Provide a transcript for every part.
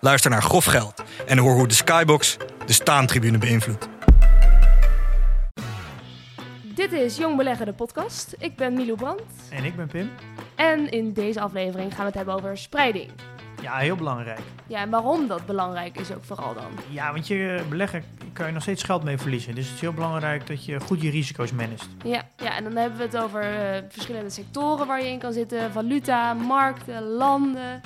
Luister naar Grof Geld en hoor hoe de Skybox de staantribune beïnvloedt. Dit is Jong Beleggen, de podcast. Ik ben Milo Brandt. En ik ben Pim. En in deze aflevering gaan we het hebben over spreiding. Ja, heel belangrijk. Ja, en waarom dat belangrijk is ook vooral dan. Ja, want je beleggen kan je nog steeds geld mee verliezen. Dus het is heel belangrijk dat je goed je risico's managt. Ja, ja en dan hebben we het over uh, verschillende sectoren waar je in kan zitten. Valuta, markten, landen.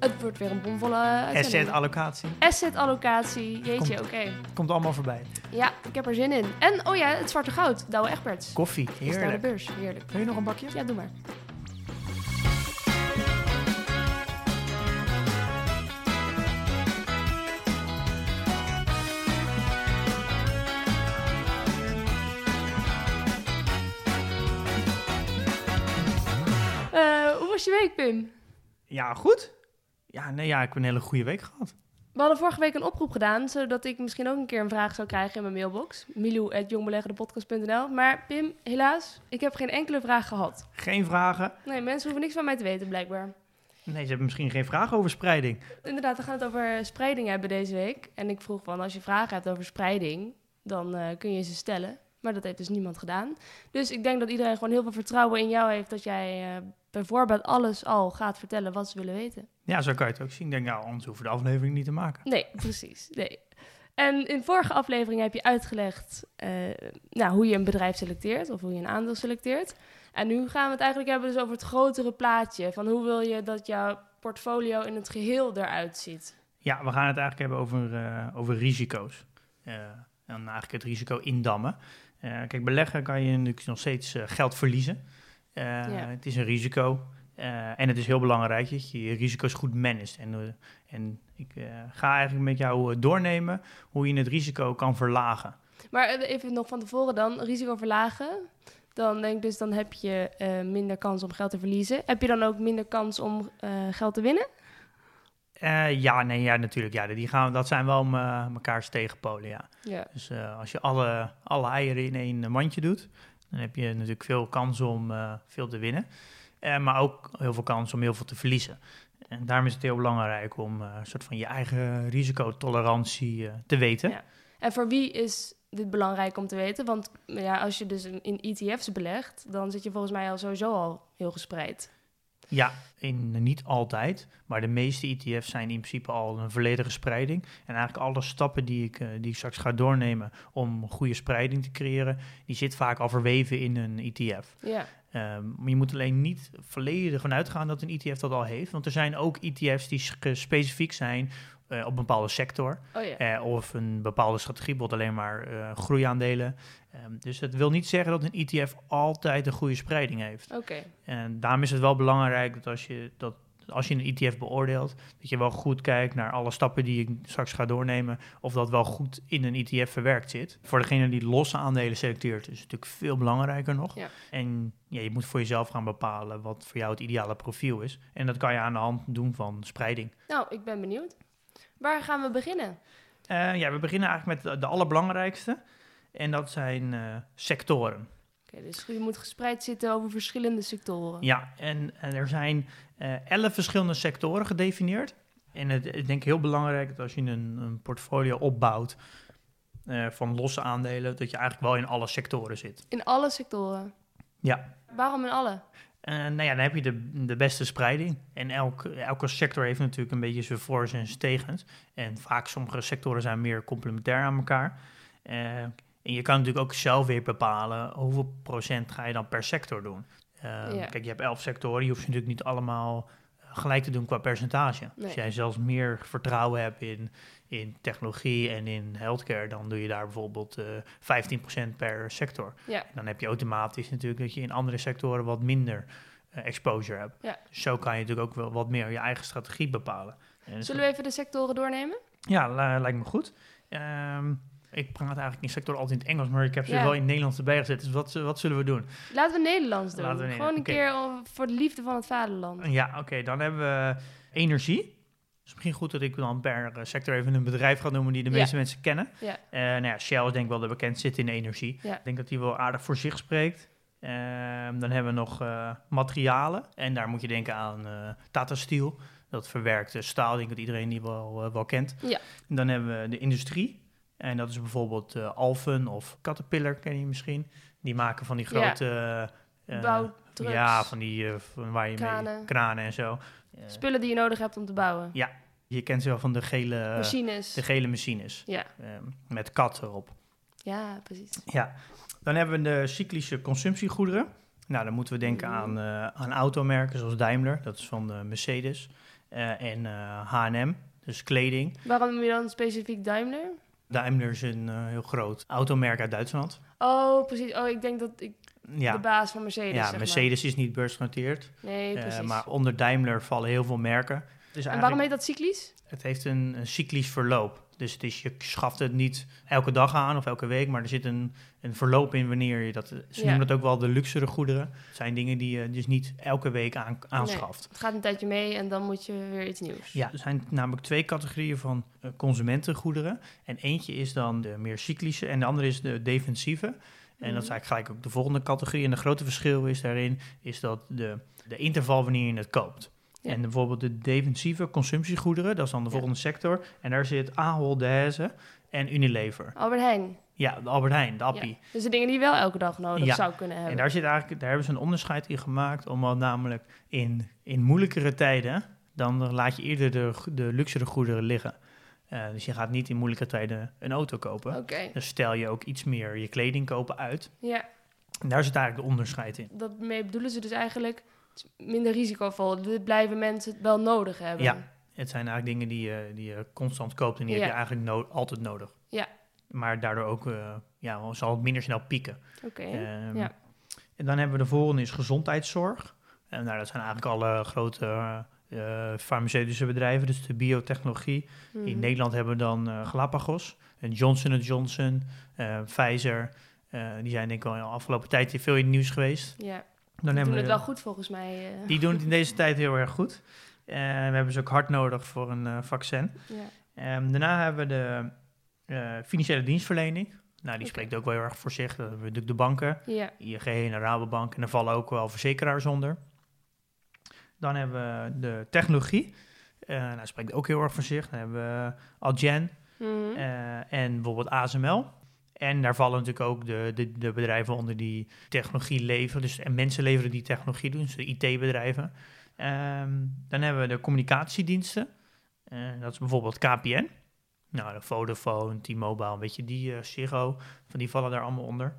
Het wordt weer een bomvolle Asset-allocatie. Asset-allocatie, jeetje, oké. Okay. Komt allemaal voorbij. Ja, ik heb er zin in. En, oh ja, het zwarte goud, Douwe Egberts. Koffie, heerlijk. Is de beurs, heerlijk. Wil je nog een bakje? Ja, doe maar. Uh, hoe was je week, Pim? Ja, goed. Ja, nee, ja, ik heb een hele goede week gehad. We hadden vorige week een oproep gedaan, zodat ik misschien ook een keer een vraag zou krijgen in mijn mailbox. milou.jongbeleggendepodcast.nl Maar Pim, helaas, ik heb geen enkele vraag gehad. Geen vragen? Nee, mensen hoeven niks van mij te weten, blijkbaar. Nee, ze hebben misschien geen vragen over spreiding. Inderdaad, we gaan het over spreiding hebben deze week. En ik vroeg van, als je vragen hebt over spreiding, dan uh, kun je ze stellen. Maar dat heeft dus niemand gedaan. Dus ik denk dat iedereen gewoon heel veel vertrouwen in jou heeft dat jij uh, bijvoorbeeld alles al gaat vertellen wat ze willen weten. Ja, zo kan je het ook zien. Ik denk, nou, anders hoeven we de aflevering niet te maken. Nee, precies. Nee. En in vorige aflevering heb je uitgelegd uh, nou, hoe je een bedrijf selecteert of hoe je een aandeel selecteert. En nu gaan we het eigenlijk hebben dus over het grotere plaatje. Van hoe wil je dat jouw portfolio in het geheel eruit ziet? Ja, we gaan het eigenlijk hebben over, uh, over risico's. Uh, en eigenlijk het risico indammen. kijk, beleggen kan je natuurlijk nog steeds geld verliezen. Ja. Het is een risico. Uh, en het is heel belangrijk dat je je risico's goed managt. En, uh, en ik ga eigenlijk met jou doornemen hoe je het risico kan verlagen. Maar even nog van tevoren dan, risico verlagen. Dan denk ik dus, dan heb je minder kans om geld te verliezen. Heb je dan ook minder kans om geld te winnen? ja, nee, ja, natuurlijk. Ja, die gaan, dat zijn wel elkaars tegenpolen, ja. ja. Dus als je alle, alle eieren in één mandje doet, dan heb je natuurlijk veel kans om veel te winnen. Uh, maar ook heel veel kans om heel veel te verliezen. En daarom is het heel belangrijk om uh, een soort van je eigen risicotolerantie te weten. Ja. En voor wie is dit belangrijk om te weten? Want ja, als je dus in ETF's belegt, dan zit je volgens mij al sowieso al heel gespreid. Ja, in, niet altijd, maar de meeste ETF's zijn in principe al een volledige spreiding. En eigenlijk alle stappen die ik, die ik straks ga doornemen om goede spreiding te creëren, die zit vaak al verweven in een ETF. Ja. Um, maar je moet alleen niet volledig vanuit gaan dat een ETF dat al heeft. Want er zijn ook ETF's die specifiek zijn uh, op een bepaalde sector. Oh ja. uh, of een bepaalde strategie, bijvoorbeeld alleen maar uh, groeiaandelen. Um, dus dat wil niet zeggen dat een ETF altijd een goede spreiding heeft. Oké. En daarom is het wel belangrijk dat als je dat als je een ETF beoordeelt, dat je wel goed kijkt naar alle stappen die ik straks ga doornemen, of dat wel goed in een ETF verwerkt zit. Voor degene die losse aandelen selecteert, is het natuurlijk veel belangrijker nog. Ja. En ja, je moet voor jezelf gaan bepalen wat voor jou het ideale profiel is. En dat kan je aan de hand doen van spreiding. Nou, ik ben benieuwd. Waar gaan we beginnen? Uh, ja, we beginnen eigenlijk met de, de allerbelangrijkste. En dat zijn uh, sectoren. Okay, dus je moet gespreid zitten over verschillende sectoren. Ja, en, en er zijn uh, elf verschillende sectoren gedefinieerd. En het, ik denk heel belangrijk dat als je een, een portfolio opbouwt uh, van losse aandelen, dat je eigenlijk wel in alle sectoren zit. In alle sectoren? Ja. Waarom in alle? Uh, nou ja, dan heb je de, de beste spreiding. En elk, elke sector heeft natuurlijk een beetje zijn voor's en zijn tegens. En vaak sommige sectoren zijn meer complementair aan elkaar. En je kan natuurlijk ook zelf weer bepalen hoeveel procent ga je dan per sector doen. Uh, Kijk, je hebt elf sectoren, je hoeft ze natuurlijk niet allemaal eh, gelijk te doen qua percentage. Als jij zelfs meer vertrouwen hebt in, in technologie en in healthcare, dan doe je daar bijvoorbeeld uh, eh, 15% per sector. Ja. Dan heb je automatisch natuurlijk dat je in andere sectoren wat minder uh, exposure hebt. Ja. Dus zo kan je natuurlijk ook wel wat meer je eigen strategie bepalen. En Zullen we even de sectoren doornemen? Ja, li- lijkt me goed. Ehm, ik praat eigenlijk in sector altijd in het Engels, maar ik heb ze Ja. wel in het Nederlands erbij gezet. Dus wat, wat zullen we doen? Laten we Nederlands doen. Gewoon een keer voor de liefde van het vaderland. Ja, oké, dan hebben we energie. Het is misschien goed dat ik dan per eh, sector even een bedrijf ga noemen die de Ja. meeste mensen kennen. Ja. Eh, nou ja, Shell is denk ik wel de bekend zit in de energie. Ja. Ik denk dat die wel aardig voor zich spreekt. Ehm, dan hebben we nog eh, materialen. En daar moet je denken aan eh, Tata Steel. Dat verwerkt staal, ik denk dat iedereen die wel, eh, wel kent. En dan hebben we de industrie. En dat is bijvoorbeeld eh, Alphen of Caterpillar, ken je misschien. Die maken van die Ja. grote... eh, Bouwtrucks. Ja, van die eh, van waar je mee... Kranen. En zo. Eh, Spullen die je nodig hebt om te bouwen. je kent ze wel van de gele, Machines. de gele machines. Ja. Ehm, met kat erop. ja, precies. Ja. Dan hebben we de cyclische consumptiegoederen. Nou, dan moeten we denken Mhm. aan, eh, aan automerken zoals Daimler. Dat is van eh, Mercedes. Eh, en eh, H&M, dus kleding. Waarom je dan specifiek Daimler? Daimler is een eh, heel groot automerk uit Duitsland. Oh, precies. Oh, ik denk dat ik de baas van Mercedes ja zeg maar. Mercedes is niet beursgenoteerd. Nee, eh, precies. maar onder Daimler vallen heel veel merken. Dus en waarom heet dat cyclisch? Het heeft een, een cyclisch verloop. Dus het is, je schaft het niet elke dag aan of elke week, maar er zit een, een verloop in wanneer je dat. Ze Ja. noemen dat ook wel de luxere goederen. Het zijn dingen die je dus niet elke week aan, aanschaft. Het gaat een tijdje mee en dan moet je weer iets nieuws. Ja, er zijn namelijk twee categorieën van eh, consumentengoederen. En eentje is dan de meer cyclische en de andere is de defensieve. En Mhm. dat is eigenlijk gelijk ook de volgende categorie. En de grote verschil is daarin is dat de, de interval wanneer je het koopt. Ja. En bijvoorbeeld de defensieve consumptiegoederen, dat is dan de Ja. volgende sector. En daar zit Ahold Delhaize en Unilever. Albert Heijn. Ja, de Albert Heijn, de Appie. Ja. Dus de dingen die je wel elke dag nodig zou kunnen hebben. En daar, zit eigenlijk, daar hebben ze een onderscheid in gemaakt, omdat namelijk in, in moeilijkere tijden, dan laat je eerder de, de luxere goederen liggen. Eh, dus je gaat niet in moeilijke tijden een auto kopen. Oké, Dus stel je ook iets meer je kleding kopen uit. ja. En daar zit eigenlijk de onderscheid in. Daarmee bedoelen ze dus eigenlijk minder risicovol. Dit blijven mensen het wel nodig hebben. Ja. Het zijn eigenlijk dingen die je, die je constant koopt en die Ja. heb je eigenlijk no- altijd nodig. Ja. Maar daardoor ook uh, ja, zal het minder snel pieken. Oké, Ehm, ja. En dan hebben we de volgende is gezondheidszorg. En nou, dat zijn eigenlijk alle grote uh, farmaceutische bedrijven, dus de biotechnologie. Mhm. In Nederland hebben we dan uh, Galapagos, en Johnson Johnson, Pfizer. die zijn denk ik al in de afgelopen tijd veel in het nieuws geweest. Ja, dan die doen het wel goed volgens mij. uh. Die doen het in deze tijd heel erg goed. we hebben ze ook hard nodig voor een uh, vaccin. Ja. Um, daarna hebben we de financiële dienstverlening. Nou, die okay. spreekt ook wel heel erg voor zich. Dat hebben we natuurlijk de banken, ja. ING en Rabobank. En daar vallen ook wel verzekeraars onder. Dan hebben we de technologie. Uh, nou, dat spreekt ook heel erg voor zich. Dan hebben we Algen mm -hmm. uh, en bijvoorbeeld ASML. En daar vallen natuurlijk ook de, de, de, bedrijven onder die technologie leveren. Dus, en mensen leveren die technologie doen, dus de IT-bedrijven. Um, dan hebben we de communicatiediensten. Uh, dat is bijvoorbeeld KPN. Nou, de Vodafone, T-Mobile, weet je, die uh, van die vallen daar allemaal onder.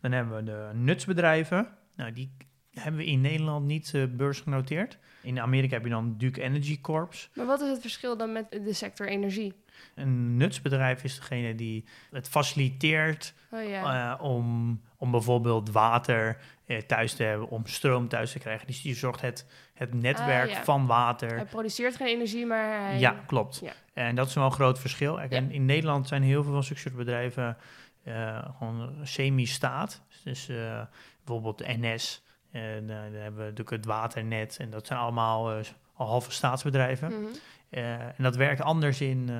Dan hebben we de nutsbedrijven. Nou, die hebben we in Nederland niet uh, beursgenoteerd. In Amerika heb je dan Duke Energy Corps. Maar wat is het verschil dan met de sector energie? Een nutsbedrijf is degene die het faciliteert oh, ja. uh, om, om bijvoorbeeld water uh, thuis te hebben, om stroom thuis te krijgen. Dus die zorgt het, het netwerk ah, ja. van water. Hij produceert geen energie, maar hij... Ja, klopt. Ja. En dat is wel een groot verschil. En in Nederland zijn heel veel van zulke soort bedrijven gewoon semi-staat. Dus bijvoorbeeld de NS, en dan hebben we natuurlijk het waternet. En dat zijn allemaal al halve staatsbedrijven. Mm -hmm. Uh, en dat werkt anders in,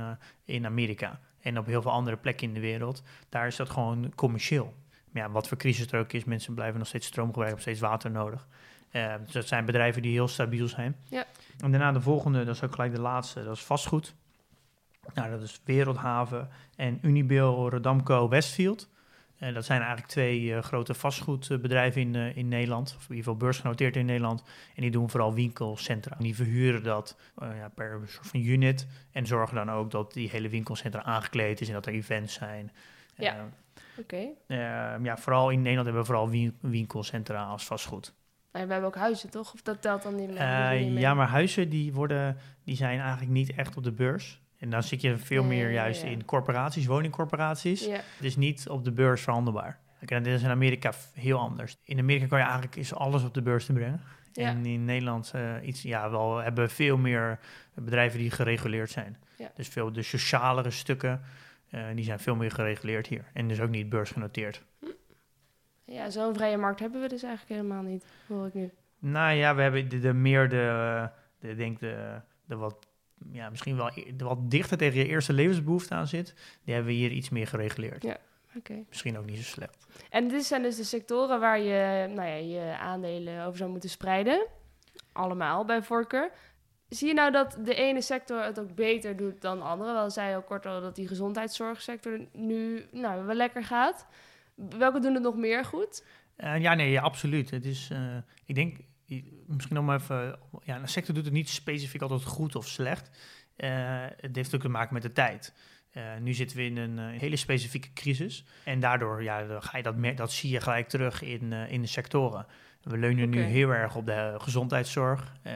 in Amerika en op heel veel andere plekken in de wereld. Daar is dat gewoon commercieel. Maar ja, wat voor crisis er ook is, mensen blijven nog steeds stroom gebruiken, nog steeds water nodig. Uh, dus dat zijn bedrijven die heel stabiel zijn. Ja. En daarna de volgende, dat is ook gelijk de laatste, dat is vastgoed. Nou, dat is Wereldhaven en Unibail Rodamco Westfield. Uh, dat zijn eigenlijk twee uh, grote vastgoedbedrijven in, uh, in Nederland, of in ieder geval beursgenoteerd in Nederland. En die doen vooral winkelcentra. En die verhuren dat ja, per soort van unit en zorgen dan ook dat die hele winkelcentra aangekleed is en dat er events zijn. Ja, oké. Okay. ja, vooral in Nederland hebben we vooral win winkelcentra als vastgoed. Maar we hebben ook huizen, toch? Of dat telt dan niet meer? Uh, ja, maar huizen die worden, die zijn eigenlijk niet echt op de beurs. En dan zit je veel meer juist in corporaties, woningcorporaties. Het is niet op de beurs verhandelbaar. Kijk, dit is in Amerika heel anders. In Amerika kan je eigenlijk is alles op de beurs te brengen. Ja. En in Nederland eh, iets, ja, wel hebben veel meer bedrijven die gereguleerd zijn. Ja. Dus veel de socialere stukken, eh, die zijn veel meer gereguleerd hier. En dus ook niet beursgenoteerd. Ja, zo'n vrije markt hebben we dus eigenlijk helemaal niet, hoor ik nu. Nou ja, we hebben de, de meer de, de, denk de, de wat, ja, misschien wel e- wat dichter tegen je eerste levensbehoefte aan zit. Die hebben we hier iets meer gereguleerd. Ja. Misschien ook niet zo slecht. En dit zijn dus de sectoren waar je nou ja, je aandelen over zou moeten spreiden. Allemaal bij voorkeur. Zie je nou dat de ene sector het ook beter doet dan de andere? Wel zei je al kort al dat die gezondheidszorgsector nu nou, wel lekker gaat. Welke doen het nog meer goed? Eh, ja, nee, ja, absoluut. Het is, eh, ik denk, misschien om even, ja, een sector doet het niet specifiek altijd goed of slecht. Eh, het heeft ook te maken met de tijd. Eh, nu zitten we in een eh, hele specifieke crisis. En daardoor ja, ga je dat, dat zie je gelijk terug in, in de sectoren. We leunen nu heel erg op de gezondheidszorg. Eh,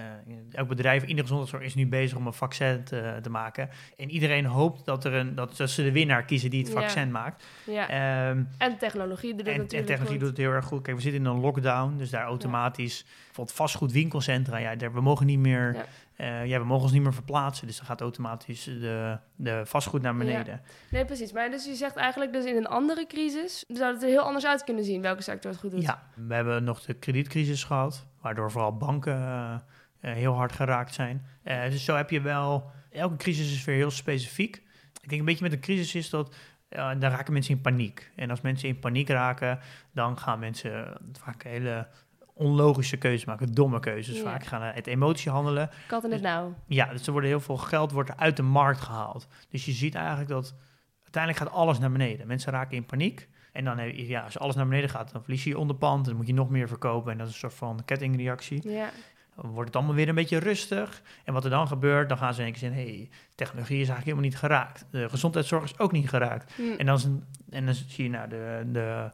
elk bedrijf in de gezondheidszorg is nu bezig om een vaccin te, te maken. En iedereen hoopt dat, er een, dat, dat ze de winnaar kiezen die het Ja. vaccin maakt. Ja. Ehm, en technologie doet het en, technologie goed. doet het heel erg goed. Kijk, we zitten in een lockdown, dus daar automatisch... Bijvoorbeeld vastgoedwinkelcentra, ja, daar, we mogen niet meer... Ja. Ja. we mogen ons niet meer verplaatsen. Dus dan gaat automatisch de, de vastgoed naar beneden. Nee, precies. Maar dus je zegt eigenlijk dus in een andere crisis zou het er heel anders uit kunnen zien welke sector het goed doet. Ja, we hebben nog de kredietcrisis gehad, waardoor vooral banken eh, eh, heel hard geraakt zijn. Eh, dus zo heb je wel... Elke crisis is weer heel specifiek. Ik denk een beetje met een crisis is dat... eh, dan raken mensen in paniek. En als mensen in paniek raken, dan gaan mensen vaak hele onlogische keuzes maken, domme keuzes Ja. vaak. Gaan uit emotie handelen. Kat in het nauw. Ja, dus er worden heel veel geld wordt uit de markt gehaald. Dus je ziet eigenlijk dat uiteindelijk gaat alles naar beneden. Mensen raken in paniek. En dan, je- ja, als alles naar beneden gaat, dan verlies je je onderpand. Dan moet je nog meer verkopen. En dat is een soort van kettingreactie. Ja. Dan wordt het allemaal weer een beetje rustig. En wat er dan gebeurt, dan gaan ze in één keer zeggen... hé, hey, technologie is eigenlijk helemaal niet geraakt. De gezondheidszorg is ook niet geraakt. Hm. En dan, en dan zie je, nou, de, de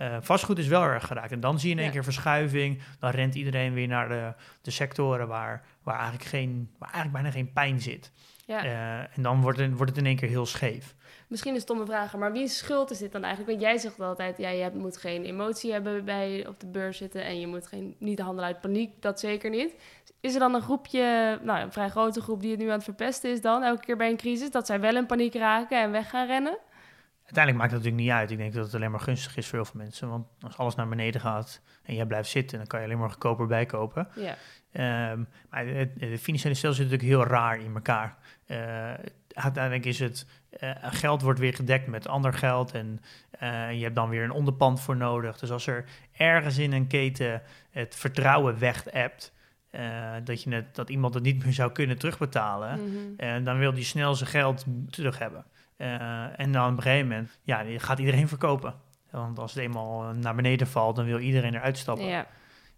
eh, vastgoed is wel erg geraakt. En dan zie je in één Ja. keer verschuiving. Dan rent iedereen weer naar de, de sectoren waar, waar, eigenlijk geen, waar eigenlijk bijna geen pijn zit. ja. Eh, en dan wordt het, wordt het in één keer heel scheef. Misschien een stomme vraag, maar wie schuld is dit dan eigenlijk? Want jij zegt altijd, ja, je moet geen emotie hebben bij op de beurs zitten en je moet geen, niet handelen uit paniek, dat zeker niet. Is er dan een groepje, nou een vrij grote groep die het nu aan het verpesten is dan, elke keer bij een crisis, dat zij wel in paniek raken en weg gaan rennen? Uiteindelijk maakt het natuurlijk niet uit. Ik denk dat het alleen maar gunstig is voor heel veel mensen. Want als alles naar beneden gaat en jij blijft zitten, dan kan je alleen maar goedkoper bijkopen. Ja, Ehm, maar het, het financiële stelsel zit natuurlijk heel raar in elkaar. Eh, uiteindelijk is het, eh, geld wordt weer gedekt met ander geld en eh, je hebt dan weer een onderpand voor nodig. Dus als er ergens in een keten het vertrouwen weg hebt, eh, dat, je het, dat iemand het niet meer zou kunnen terugbetalen, Mhm. dan wil die snel zijn geld terug hebben. Eh, en dan op een gegeven moment ja, gaat iedereen verkopen. Want als het eenmaal eh, naar beneden valt, dan wil iedereen eruit stappen. ja.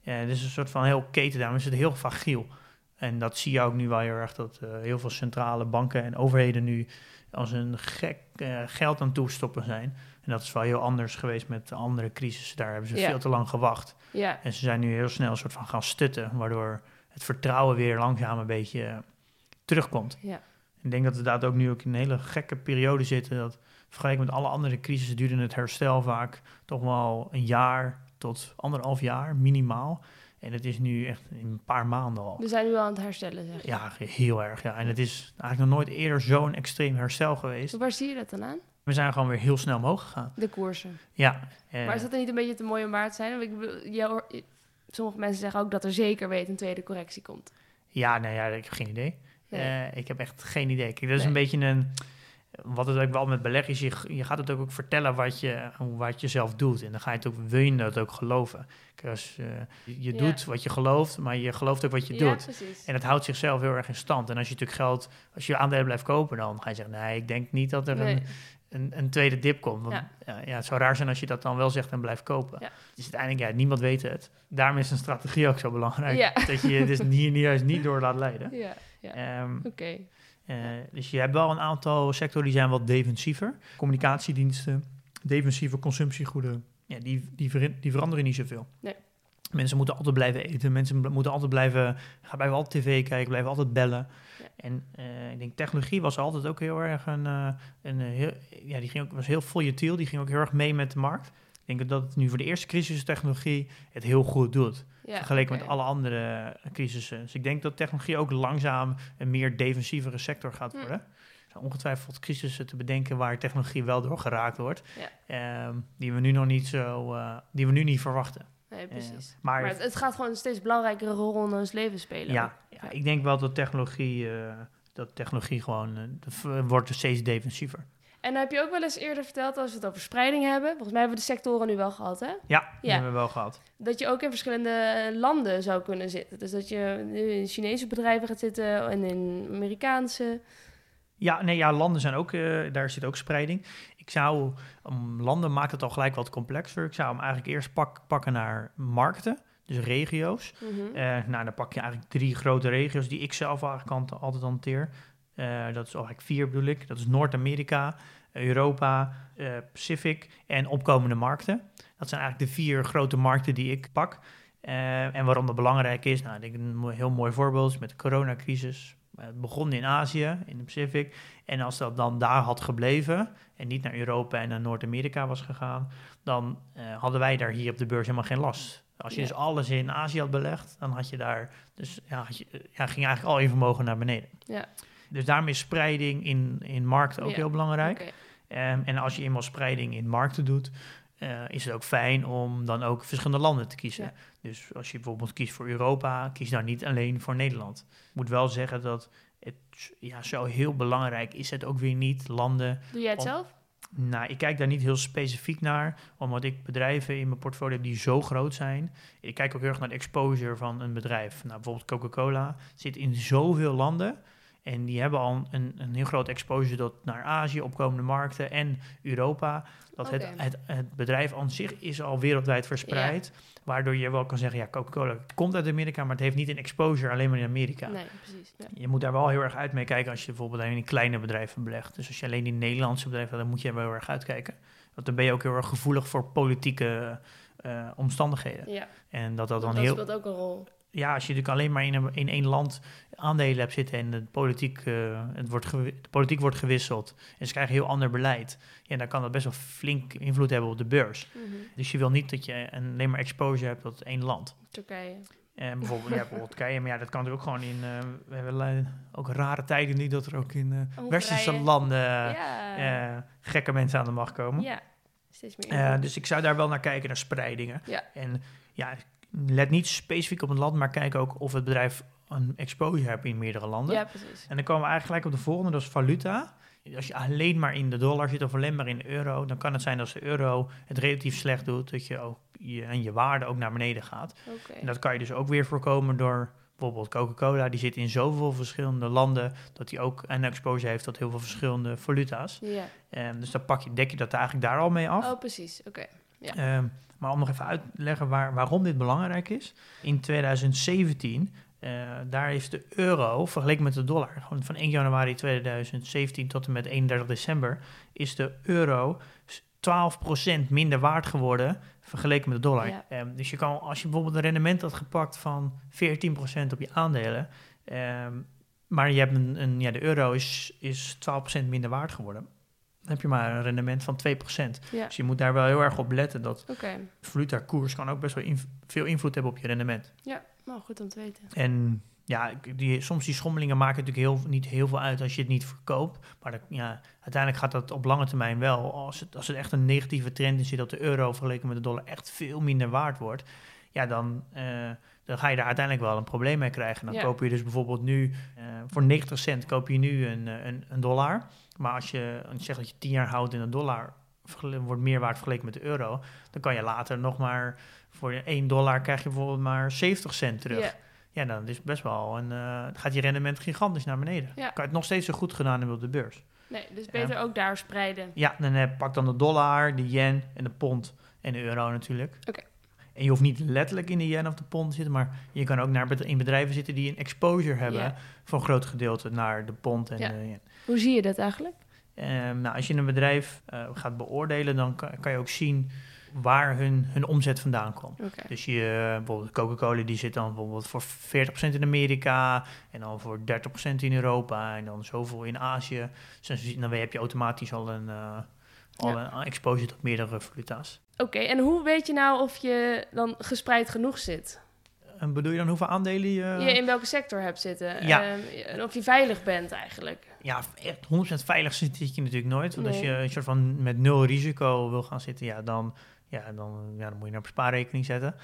Ja, het is een soort van heel keten, daarom is het heel fragiel. En dat zie je ook nu wel heel erg, dat eh, heel veel centrale banken en overheden nu als een gek geld aan toestoppen zijn. En dat is wel heel anders geweest met de andere crisissen. Daar hebben ze Ja. veel te lang gewacht. ja. En ze zijn nu heel snel een soort van gaan stutten, waardoor het vertrouwen weer langzaam een beetje terugkomt. ja. Ik denk dat we daar ook nu ook in een hele gekke periode zitten. Dat vergeleken met alle andere crisissen duurde het herstel vaak toch wel een jaar tot anderhalf jaar minimaal. En het is nu echt in een paar maanden al. We zijn nu al aan het herstellen, zeg je. Ja, heel erg. Ja. En het is eigenlijk nog nooit eerder zo'n extreem herstel geweest. Waar zie je dat dan aan? We zijn gewoon weer heel snel omhoog gegaan. De koersen. Ja. eh, Maar is dat er niet een beetje te mooi om waar te zijn? Want Ik bedoel, sommige mensen zeggen ook dat er zeker weet een tweede correctie komt. Ja, nou ja, ik heb geen idee. Nee. Eh, ik heb echt geen idee. Kijk, dat is Nee. een beetje een... Wat het ook wel met beleggen is, je, je gaat het ook, ook vertellen wat je, wat je zelf doet. En dan ga je het ook, wil je dat ook geloven. Kijk, als, eh, je Ja. doet wat je gelooft, maar je gelooft ook wat je ja, doet. precies. En het houdt zichzelf heel erg in stand. En als je natuurlijk geld, als je aandelen blijft kopen, dan ga je zeggen, nee, ik denk niet dat er Nee. een, een, een tweede dip komt. Want Ja. ja. Het zou raar zijn als je dat dan wel zegt en blijft kopen. Dus uiteindelijk, ja, niemand weet het. Daarom is een strategie ook zo belangrijk. Dat je je dus niet- juist niet door laat leiden. Ja, ja. Ehm, Oké. eh, dus je hebt wel een aantal sectoren die zijn wat defensiever. Communicatiediensten, defensieve consumptiegoederen. Ja, die, die, ver- die veranderen niet zoveel. Nee. Mensen moeten altijd blijven eten. Mensen moeten altijd blijven, gaan blijven altijd tv kijken, blijven altijd bellen. Ja. En eh, ik denk technologie was altijd ook heel erg een, eh, een heel, ja, die ging ook, was heel volatiel. Die ging ook heel erg mee met de markt. Ik denk dat het nu voor de eerste crisistechnologie het heel goed doet. Ja, vergeleken met alle andere crisissen. Dus ik denk dat technologie ook langzaam een meer defensievere sector gaat Hm. worden. Er zijn ongetwijfeld crisissen te bedenken waar technologie wel door geraakt wordt. Ehm, die we nu nog niet zo, eh, die we nu niet verwachten. Nee, precies. Eh, maar maar het, het gaat gewoon een steeds belangrijkere rol in ons leven spelen. ja, ja, ik denk wel dat technologie, eh, dat technologie gewoon wordt steeds defensiever. En dan heb je ook wel eens eerder verteld, als we het over spreiding hebben, volgens mij hebben we de sectoren nu wel gehad, hè? Ja, die hebben we wel gehad. Dat je ook in verschillende eh, landen zou kunnen zitten. Dus dat je nu in Chinese bedrijven gaat zitten en in Amerikaanse. Ja, nee, ja, landen zijn ook, eh, daar zit ook spreiding. Ik zou, om landen maakt het al gelijk wat complexer. Ik zou hem eigenlijk eerst pak, pakken naar markten, dus regio's. Eh, nou, dan pak je eigenlijk drie grote regio's die ik zelf eigenlijk altijd hanteer. Eh, dat is eigenlijk vier bedoel ik. Dat is Noord-Amerika, Europa, eh, Pacific en opkomende markten. Dat zijn eigenlijk de vier grote markten die ik pak. Eh, en waarom dat belangrijk is, nou, ik denk een heel mooi voorbeeld is met de coronacrisis. Het begon in Azië, in de Pacific. En als dat dan daar had gebleven en niet naar Europa en naar Noord-Amerika was gegaan, dan hadden wij daar hier op de beurs helemaal geen last. Als je Ja. dus alles in Azië had belegd, dan had je daar, dus ja, had je, ja, ging eigenlijk al je vermogen naar beneden. Ja. Dus daarom is spreiding in, in markten ook Ja, heel belangrijk. Ehm, en als je eenmaal spreiding in markten doet, eh, is het ook fijn om dan ook verschillende landen te kiezen. Ja. Dus als je bijvoorbeeld kiest voor Europa, kies dan niet alleen voor Nederland. Ik moet wel zeggen dat het ja, zo heel belangrijk is het ook weer niet landen. Doe jij het Om- zelf? Nou, ik kijk daar niet heel specifiek naar, omdat ik bedrijven in mijn portfolio heb die zo groot zijn. Ik kijk ook heel erg naar de exposure van een bedrijf. Nou, bijvoorbeeld Coca-Cola zit in zoveel landen. En die hebben al een, een heel groot exposure tot naar Azië, opkomende markten en Europa. Dat het, het, het bedrijf aan zich is al wereldwijd verspreid. Waardoor je wel kan zeggen, ja, Coca-Cola komt uit Amerika, maar het heeft niet een exposure alleen maar in Amerika. Nee, precies. Ja. Je moet daar wel heel erg uit mee kijken als je bijvoorbeeld alleen in kleine bedrijven belegt. Dus als je alleen in Nederlandse bedrijven, dan moet je er wel heel erg uitkijken. Want dan ben je ook heel erg gevoelig voor politieke eh, omstandigheden. ja. En dat dat dan dat heel. speelt ook een rol. Ja, als je natuurlijk alleen maar in, een, in één land aandelen hebt zitten en de politiek, eh, het wordt de politiek wordt gewisseld en ze krijgen heel ander beleid, ja, dan kan dat best wel flink invloed hebben op de beurs. Mhm. Dus je wil niet dat je een- alleen maar exposure hebt tot één land. Turkije. En bijvoorbeeld, ja, bijvoorbeeld Turkije, maar ja, dat kan natuurlijk ook gewoon in, eh, we hebben ook rare tijden nu dat er ook in Hongarije. westerse landen ja. gekke mensen aan de macht komen. ja. Steeds meer. Invloed. dus ik zou daar wel naar kijken, naar spreidingen. Ja. En ja, let niet specifiek op het land, maar kijk ook of het bedrijf een exposure heeft in meerdere landen. ja, precies. En dan komen we eigenlijk gelijk op de volgende, dat is valuta. Als je alleen maar in de dollar zit of alleen maar in de euro, dan kan het zijn dat als de euro het relatief slecht doet, dat je ook je, en je waarde ook naar beneden gaat. Oké. En dat kan je dus ook weer voorkomen door bijvoorbeeld Coca-Cola, die zit in zoveel verschillende landen, dat die ook een exposure heeft tot heel veel verschillende valuta's. Ja. Ehm, dus dan pak je, dek je dat eigenlijk daar al mee af. Oh, precies. Oké. ja. Ehm, maar om nog even uit te leggen waar, waarom dit belangrijk is. In 2017, eh, daar is de euro vergeleken met de dollar, gewoon van 1 januari 2017 tot en met 31 december, is de euro s- 12% minder waard geworden vergeleken met de dollar. Ja. Ehm, dus je kan, als je bijvoorbeeld een rendement had gepakt van 14% op je aandelen, ehm, maar je hebt een, een, ja, de euro is, is 12% minder waard geworden. Dan heb je maar een rendement van 2%. Ja. Dus je moet daar wel heel erg op letten dat Oké. valuta-koers kan ook best wel inv- veel invloed hebben op je rendement. Ja, nou goed om te weten. En ja, die, soms die schommelingen maken natuurlijk heel, niet heel veel uit als je het niet verkoopt. Maar dat, ja, uiteindelijk gaat dat op lange termijn wel. Als het, als het echt een negatieve trend is, dat de euro vergeleken met de dollar echt veel minder waard wordt. Ja, dan, eh, dan ga je daar uiteindelijk wel een probleem mee krijgen. Dan Ja. koop je dus bijvoorbeeld nu eh, voor 90 cent koop je nu een, eh, een, een dollar. Maar als je, als je zegt dat je 10 jaar houdt in een dollar, wordt meer waard vergeleken met de euro. Dan kan je later nog maar voor 1 dollar krijg je bijvoorbeeld maar 70 cent terug. Ja. Ja, dan is het best wel een, eh, gaat je rendement gigantisch naar beneden. Ja. Kan je het nog steeds zo goed gedaan hebben op de beurs. Nee, dus beter ook daar spreiden. Ja, dan eh, pak dan de dollar, de yen en de pond en de euro natuurlijk. Oké. En je hoeft niet letterlijk in de yen of de pond te zitten, maar je kan ook naar in bedrijven zitten die een exposure hebben Ja. voor een groot gedeelte naar de pond en Ja. de yen. Hoe zie je dat eigenlijk? Ehm, nou, als je een bedrijf eh, gaat beoordelen, dan kan, kan je ook zien waar hun, hun omzet vandaan komt. Dus je, eh, bijvoorbeeld Coca-Cola, die zit dan bijvoorbeeld voor 40% in Amerika en dan voor 30% in Europa en dan zoveel in Azië. Dus dan, heb je automatisch al een, eh, al Ja. een exposure tot meerdere valuta's. Oké, en hoe weet je nou of je dan gespreid genoeg zit? En bedoel je dan hoeveel aandelen je... Je in welke sector hebt zitten? Ja. Ehm, en of je veilig bent eigenlijk? Ja, echt 100% veilig zit je natuurlijk nooit. Want als je een soort van met nul risico wil gaan zitten, ja, dan, ja, dan, ja, dan moet je naar spaarrekening zetten.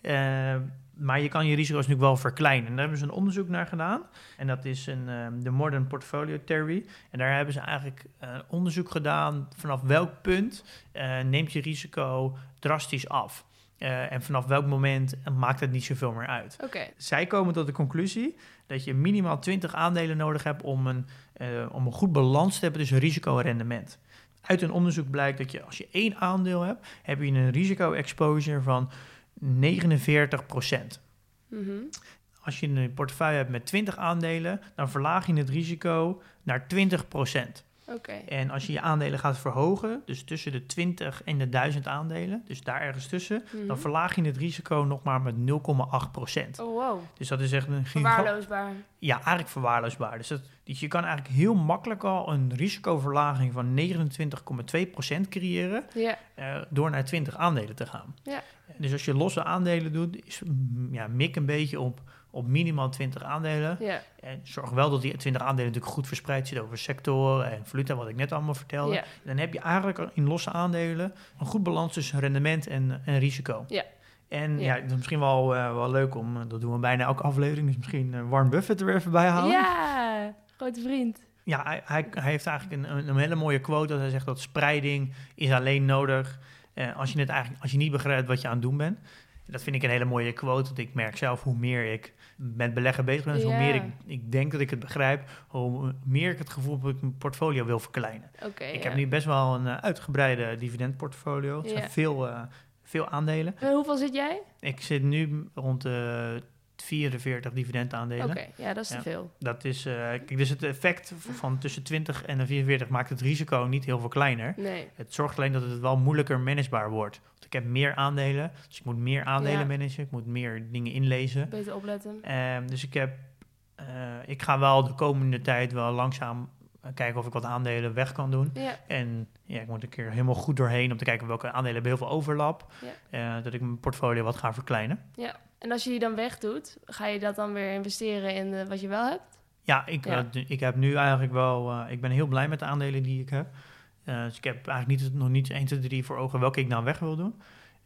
Eh, maar je kan je risico's natuurlijk wel verkleinen. En daar hebben ze een onderzoek naar gedaan. En dat is een, ehm, de Modern Portfolio Theory. En daar hebben ze eigenlijk eh, onderzoek gedaan vanaf welk punt eh, neemt je risico drastisch af. Eh, en vanaf welk moment maakt het niet zoveel meer uit. Oké, Zij komen tot de conclusie dat je minimaal 20 aandelen nodig hebt om een, eh, om een goed balans te hebben tussen risico en rendement. Uit een onderzoek blijkt dat je als je één aandeel hebt, heb je een risico-exposure van 49 Mhm. Als je een portefeuille hebt met 20 aandelen, dan verlaag je het risico naar 20 oké. En als je je aandelen gaat verhogen, dus tussen de 20 en de 1000 aandelen, dus daar ergens tussen, Mhm. dan verlaag je het risico nog maar met 0,8% Oh, wow. Dus dat is echt een Verwaarloosbaar. Ja, eigenlijk verwaarloosbaar. Dus, dat, dus je kan eigenlijk heel makkelijk al een risicoverlaging van 29,2% creëren Ja, eh, door naar 20 aandelen te gaan. Ja. Dus als je losse aandelen doet, is, mm, ja, mik een beetje op, op minimaal 20 aandelen. ja, En zorg wel dat die 20 aandelen natuurlijk goed verspreid zitten over sectoren en valuta, wat ik net allemaal vertelde. ja. Dan heb je eigenlijk in losse aandelen een goed balans tussen rendement en, en risico. Ja. En Ja. ja, dat is misschien wel, eh, wel leuk om, dat doen we bijna elke aflevering, dus misschien eh, Warren Buffett er weer even bij halen. Ja, grote vriend. Ja, hij, hij, hij heeft eigenlijk een, een, hele mooie quote dat hij zegt dat spreiding is alleen nodig eh, als, je het eigenlijk, als je niet begrijpt wat je aan het doen bent. Dat vind ik een hele mooie quote, want ik merk zelf hoe meer ik met beleggen bezig ben, dus hoe meer ik, ik denk dat ik het begrijp, hoe meer ik het gevoel heb dat ik mijn portfolio wil verkleinen. Oké, Ik ja. heb nu best wel een eh, uitgebreide dividendportfolio. Het zijn Ja. veel, eh, veel aandelen. En hoeveel zit jij? Ik zit nu rond de 44 dividendaandelen. Oké, ja, dat is te veel. Dat is, eh, kijk, dus het effect van tussen 20 en de 44 maakt het risico niet heel veel kleiner. Nee. Het zorgt alleen dat het wel moeilijker managebaar wordt. Heb meer aandelen, dus ik moet meer aandelen Ja. managen. Ik moet meer dingen inlezen. Beter opletten. Ehm, dus ik heb, eh, ik ga wel de komende tijd wel langzaam eh, kijken of ik wat aandelen weg kan doen. Ja, En ja, ik moet een keer helemaal goed doorheen om te kijken welke aandelen hebben heel veel overlap. Eh, dat ik mijn portfolio wat ga verkleinen. ja. En als je die dan wegdoet, ga je dat dan weer investeren in eh, wat je wel hebt? Ja, ik, Ja. ik heb nu eigenlijk wel, ik ben heel blij met de aandelen die ik heb. Eh, dus ik heb eigenlijk niet, nog niet 1, 2, 3 voor ogen welke ik nou weg wil doen.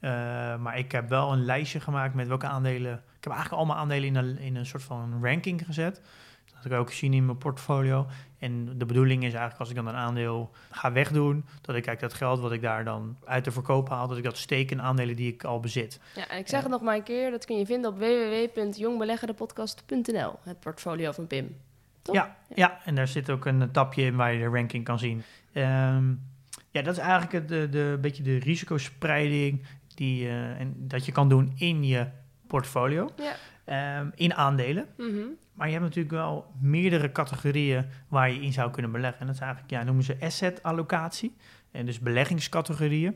Eh, maar ik heb wel een lijstje gemaakt met welke aandelen. Ik heb eigenlijk allemaal aandelen in een, in een soort van ranking gezet. Dat ik ook zien in mijn portfolio. En de bedoeling is eigenlijk als ik dan een aandeel ga wegdoen, dat ik kijk dat geld wat ik daar dan uit de verkoop haal, dat ik dat steek in aandelen die ik al bezit. Ja, en ik zeg Ja. het nog maar een keer, dat kun je vinden op www.jongbeleggerdepodcast.nl, het portfolio van Pim. Toch? Ja, ja, en daar zit ook een tapje in waar je de ranking kan zien. Ehm, ja, dat is eigenlijk het, de, de, beetje de risicospreiding die, eh, en dat je kan doen in je portfolio, Ja. ehm, in aandelen. Mhm. Maar je hebt natuurlijk wel meerdere categorieën waar je in zou kunnen beleggen. En dat is eigenlijk, ja, noemen ze asset allocatie. En dus beleggingscategorieën.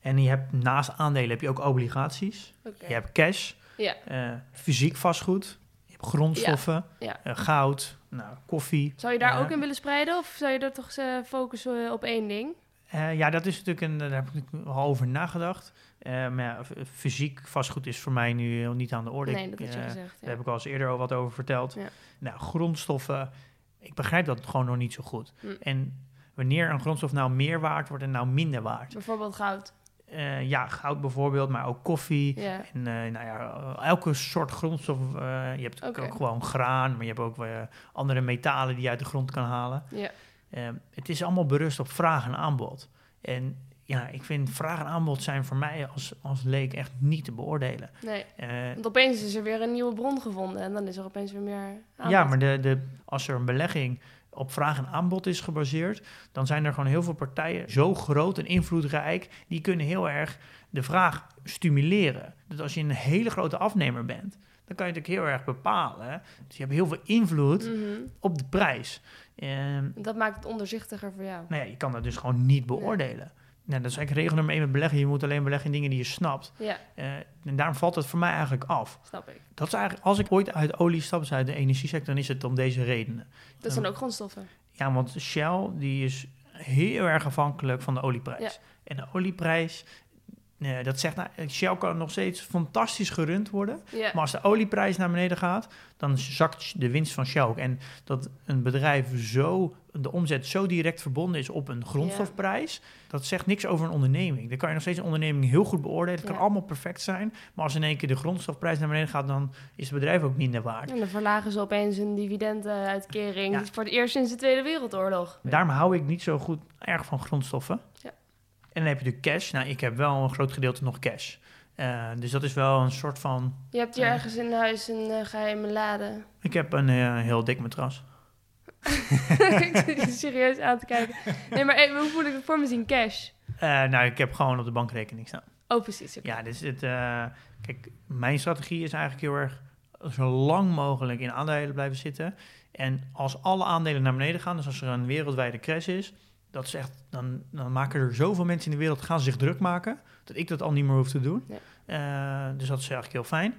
En je hebt naast aandelen heb je ook obligaties. Je hebt cash, Ja. eh, fysiek vastgoed, grondstoffen, Ja. eh, goud, nou, koffie. Zou je daar ook in willen spreiden of zou je er toch eh, focussen op één ding? Eh, ja, dat is natuurlijk een, daar heb ik al over nagedacht. Eh, maar ja, fysiek vastgoed is voor mij nu niet aan de orde. Nee, dat je eh, gezegd. Daar heb ik al eens eerder al wat over verteld. Nou, grondstoffen, ik begrijp dat gewoon nog niet zo goed. Hm. En wanneer een grondstof nou meer waard wordt en nou minder waard. Bijvoorbeeld goud. Eh, ja, goud bijvoorbeeld, maar ook koffie. En eh, nou ja, elke soort grondstof. eh, je hebt ook gewoon graan, maar je hebt ook weer andere metalen die je uit de grond kan halen. Ja. Eh, het is allemaal berust op vraag en aanbod. En ja, ik vind vraag en aanbod zijn voor mij als, als leek echt niet te beoordelen. Nee. Want opeens is er weer een nieuwe bron gevonden en dan is er opeens weer meer aanbod. ja, maar de, de, als er een belegging op vraag en aanbod is gebaseerd, dan zijn er gewoon heel veel partijen zo groot en invloedrijk, die kunnen heel erg de vraag stimuleren. Dus als je een hele grote afnemer bent, dan kan je natuurlijk heel erg bepalen. hè. Dus je hebt heel veel invloed Mhm. op de prijs. Ehm, Dat maakt het onderzichtiger voor jou. nou ja, je kan dat dus gewoon niet beoordelen. Nou, dat is eigenlijk regel nummer één met beleggen. Je moet alleen beleggen in dingen die je snapt. Ja, Eh, en daarom valt het voor mij eigenlijk af. snap ik. Dat is eigenlijk, als ik ooit uit olie stap, dus uit de energiesector, dan is het om deze redenen. Dat zijn ook grondstoffen. Ja, want Shell, die is heel erg afhankelijk van de olieprijs. Ja. En de olieprijs, eh, dat zegt, nou, Shell kan nog steeds fantastisch gerund worden. Ja. Maar als de olieprijs naar beneden gaat, dan zakt de winst van Shell ook. En dat een bedrijf zo, de omzet zo direct verbonden is op een grondstofprijs, dat zegt niks over een onderneming. Dan kan je nog steeds een onderneming heel goed beoordelen. Het kan allemaal perfect zijn. Maar als in één keer de grondstofprijs naar beneden gaat, dan is het bedrijf ook minder waard. En dan verlagen ze opeens hun dividenduitkering Ja. voor het eerst sinds de Tweede Wereldoorlog. Daarom hou ik niet zo goed erg van grondstoffen. Ja. En dan heb je de cash. Nou, ik heb wel een groot gedeelte nog cash. Eh, dus dat is wel een soort van... Je hebt hier Ja. ergens in huis een eh, geheime lade. Ik heb een eh, heel dik matras. ik zit serieus aan te kijken. Nee, maar even, hoe voel ik het voor me zien? Cash. Eh, nou, ik heb gewoon op de bankrekening staan. Oh, precies. Ja, dus het, eh, kijk, mijn strategie is eigenlijk heel erg zo lang mogelijk in aandelen blijven zitten. En als alle aandelen naar beneden gaan, dus als er een wereldwijde crash is, dat is echt, dan, dan maken er zoveel mensen in de wereld gaan zich druk maken, dat ik dat al niet meer hoef te doen. Eh, dus dat is eigenlijk heel fijn.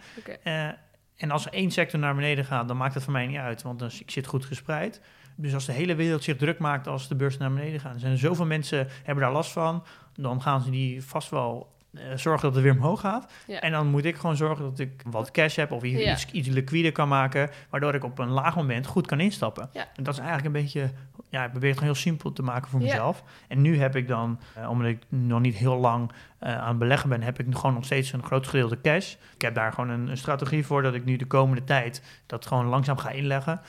En als één sector naar beneden gaat, dan maakt het voor mij niet uit, want dan, ik zit goed gespreid. Dus als de hele wereld zich druk maakt als de beurs naar beneden gaat, zijn zoveel mensen hebben daar last van, dan gaan ze die vast wel zorgen dat het weer omhoog gaat. Ja. En dan moet ik gewoon zorgen dat ik wat cash heb of i- Ja. iets, iets liquide kan maken, waardoor ik op een laag moment goed kan instappen. Ja. En dat is eigenlijk een beetje, ja, ik probeer het gewoon heel simpel te maken voor mezelf. En nu heb ik dan, eh, omdat ik nog niet heel lang eh, aan het beleggen ben, heb ik gewoon nog steeds een groot gedeelte cash. Ik heb daar gewoon een, een strategie voor dat ik nu de komende tijd dat gewoon langzaam ga inleggen.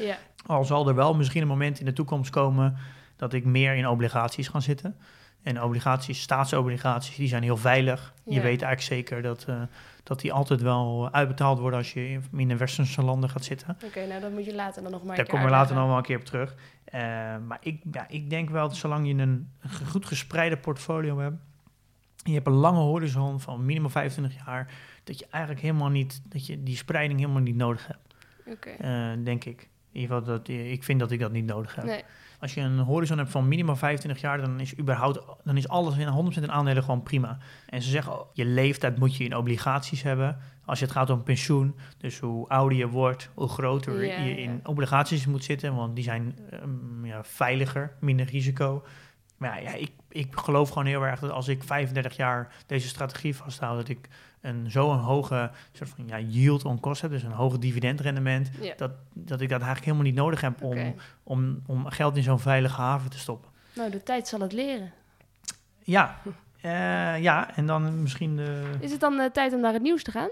Al zal er wel misschien een moment in de toekomst komen dat ik meer in obligaties ga zitten. En obligaties, staatsobligaties, die zijn heel veilig. Je weet eigenlijk zeker dat, eh, dat die altijd wel uitbetaald worden als je in- de westerse landen gaat zitten. Oké, nou dan moet je later dan nog maar Daar komen we later nog wel een keer op terug. Eh, maar ik, ja, ik denk wel dat zolang je een goed gespreide portfolio hebt, en je hebt een lange horizon van minimaal 25 jaar, dat je eigenlijk helemaal niet, dat je die spreiding helemaal niet nodig hebt. Oké. Eh, denk ik. In ieder geval, dat, ik vind dat ik dat niet nodig heb. Nee. Als je een horizon hebt van minimaal 25 jaar, dan is überhaupt dan is alles in 100% in aandelen gewoon prima. En ze zeggen, je leeftijd moet je in obligaties hebben. Als je het gaat om pensioen, dus hoe ouder je wordt, hoe groter Ja, je ja. in obligaties moet zitten, want die zijn ehm, ja, veiliger, minder risico. Maar ja, ja, ik, ik geloof gewoon heel erg dat als ik 35 jaar deze strategie vasthoud, dat ik een zo'n hoge soort van ja, yield on cost heb, dus een hoge dividendrendement, Ja. dat, dat ik dat eigenlijk helemaal niet nodig heb om, om, om geld in zo'n veilige haven te stoppen. Nou, de tijd zal het leren. Ja, eh, ja en dan misschien de... Is het dan eh, tijd om naar het nieuws te gaan?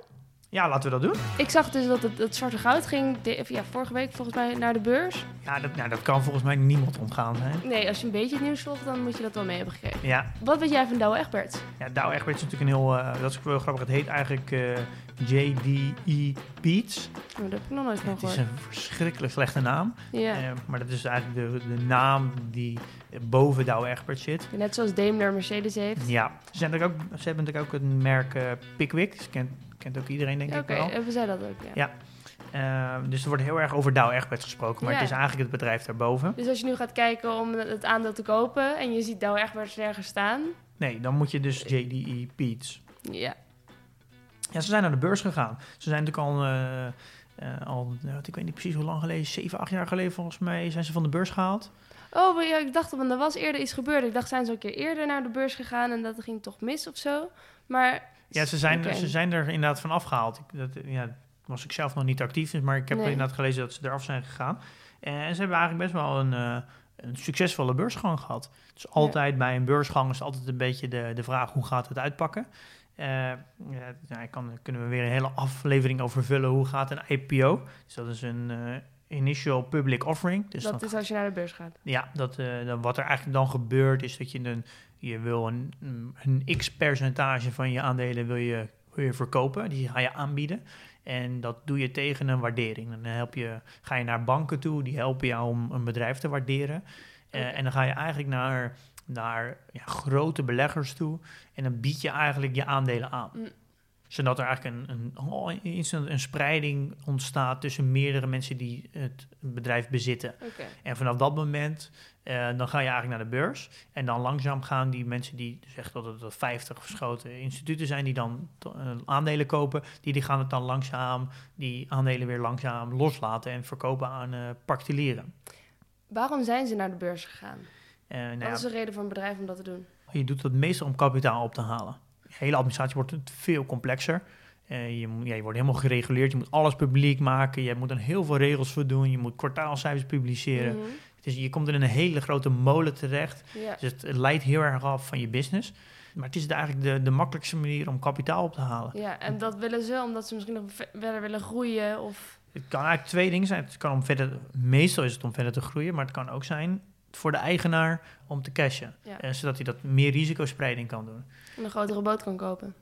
Ja, laten we dat doen. Ik zag dus dat het, het zwarte goud ging de, ja, vorige week volgens mij naar de beurs. Ja dat, nou, dat kan volgens mij niemand ontgaan zijn. Nee, als je een beetje het nieuws volgt, dan moet je dat wel mee hebben gekregen. Ja, Wat weet jij van Douwe Egberts? ja Dow Egberts is natuurlijk een heel... eh, dat is wel grappig. Het heet eigenlijk eh, JDE Beats. Oh, dat heb ik nog nooit van Het is een verschrikkelijk slechte naam. Ja. Eh, maar dat is eigenlijk de, de naam die boven Dow Egberts zit. Net zoals Daimler Mercedes heeft. Ja, ze, zijn ook, ze hebben natuurlijk ook het merk eh, Pickwick. Dat kent, kent ook iedereen denk Oké, ik wel. hebben zij dat ook, ja. Ja. Eh, dus er wordt heel erg over Dow Egberts gesproken. Maar Ja. het is eigenlijk het bedrijf daarboven. Dus als je nu gaat kijken om het aandeel te kopen en je ziet Douwe Egberts nergens staan. Nee, dan moet je dus JDE Beats. Ja. Ja, ze zijn naar de beurs gegaan. Ze zijn natuurlijk al, eh, al nou, ik weet niet precies hoe lang geleden, 7, 8 jaar geleden volgens mij, zijn ze van de beurs gehaald. Oh, maar ja, ik dacht, want er was eerder iets gebeurd. Ik dacht, zijn ze een keer eerder naar de beurs gegaan en dat ging toch mis of zo? Maar... Ja, ze zijn, ze zijn er inderdaad van afgehaald. Ik, dat, ja, was ik zelf nog niet actief, maar ik heb Nee. inderdaad gelezen dat ze eraf zijn gegaan. En ze hebben eigenlijk best wel een, eh, een succesvolle beursgang gehad. Dus altijd bij een beursgang is altijd een beetje de, de vraag hoe gaat het uitpakken. Eh ja, nou, kan, kunnen we weer een hele aflevering over vullen. Hoe gaat een IPO? Dus dat is een eh, initial public offering. Dus dat dan is als je naar de beurs gaat. ja, dat, dan, wat er eigenlijk dan gebeurt is dat je een, je wil een, een x percentage van je aandelen wil je, wil je verkopen. Die ga je aanbieden. En dat doe je tegen een waardering. Dan help je, ga je naar banken toe, die helpen jou om een bedrijf te waarderen. Eh. En dan ga je eigenlijk naar, naar ja, grote beleggers toe. En dan bied je eigenlijk je aandelen aan. Mm. Zodat er eigenlijk een, een, oh, instant een spreiding ontstaat tussen meerdere mensen die het bedrijf bezitten. Oké. En vanaf dat moment, eh, dan ga je eigenlijk naar de beurs. En dan langzaam gaan die mensen die zeggen dat het dat 50 verschoten instituten zijn, die dan eh, aandelen kopen, die, die gaan het dan langzaam, die aandelen weer langzaam loslaten en verkopen aan eh particulieren. Waarom zijn ze naar de beurs gegaan? Nou Wat is de reden voor een bedrijf om dat te doen? je doet het meestal om kapitaal op te halen. Hele administratie wordt veel complexer. Eh, je, ja, je wordt helemaal gereguleerd. Je moet alles publiek maken. Je moet er heel veel regels voor doen. Je moet kwartaalcijfers publiceren. Dus je komt in een hele grote molen terecht. Dus het, het leidt heel erg af van je business. Maar het is eigenlijk de, de makkelijkste manier om kapitaal op te halen. ja, en dat willen ze omdat ze misschien nog ve- verder willen groeien of... Het kan eigenlijk twee dingen zijn. Het kan om verder, meestal is het om verder te groeien, maar het kan ook zijn voor de eigenaar om te cashen. Ja. Eh, zodat hij dat meer risicospreiding kan doen. een grotere boot kan kopen.